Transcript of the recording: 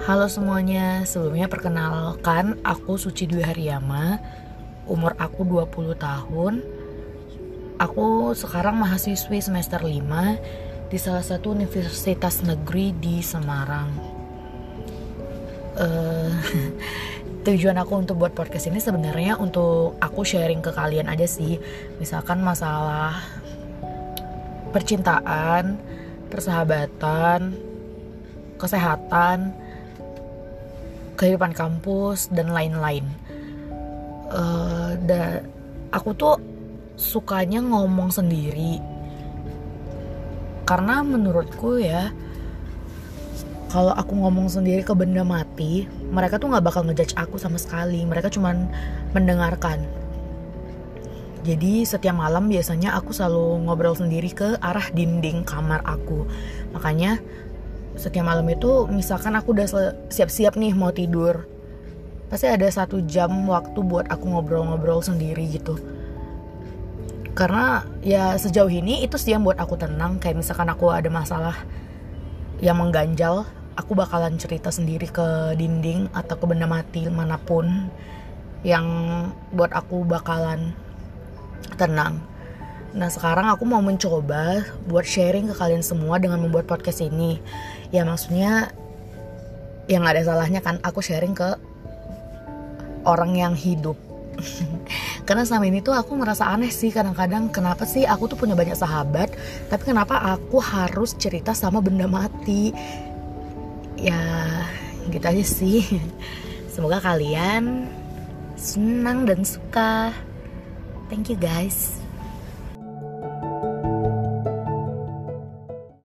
Halo semuanya, sebelumnya perkenalkan aku Suci Dwi Haryama Umur aku 20 tahun. Aku sekarang mahasiswi semester 5 Di salah satu universitas negeri di Semarang. Uh, Tujuan aku untuk buat podcast ini sebenarnya untuk aku sharing ke kalian aja sih. Misalkan masalah percintaan, persahabatan, kesehatan, kehidupan kampus dan lain-lain. Uh, dan aku tuh sukanya ngomong sendiri karena menurutku ya kalau aku ngomong sendiri ke benda mati mereka tuh nggak bakal ngejudge aku sama sekali mereka cuman mendengarkan jadi setiap malam biasanya aku selalu ngobrol sendiri ke arah dinding kamar aku. Makanya setiap malam itu misalkan aku udah siap-siap nih mau tidur. Pasti ada satu jam waktu buat aku ngobrol-ngobrol sendiri gitu. Karena ya sejauh ini itu sih yang buat aku tenang. Kayak misalkan aku ada masalah yang mengganjal, aku bakalan cerita sendiri ke dinding atau ke benda mati mana pun yang buat aku bakalan tenang. Nah sekarang aku mau mencoba buat sharing ke kalian semua dengan membuat podcast ini. Ya maksudnya yang ada salahnya kan aku sharing ke orang yang hidup. Karena selama ini tuh aku merasa aneh sih kadang-kadang kenapa sih aku tuh punya banyak sahabat tapi kenapa aku harus cerita sama benda mati. Ya gitu aja sih. Semoga kalian senang dan suka. Thank you guys.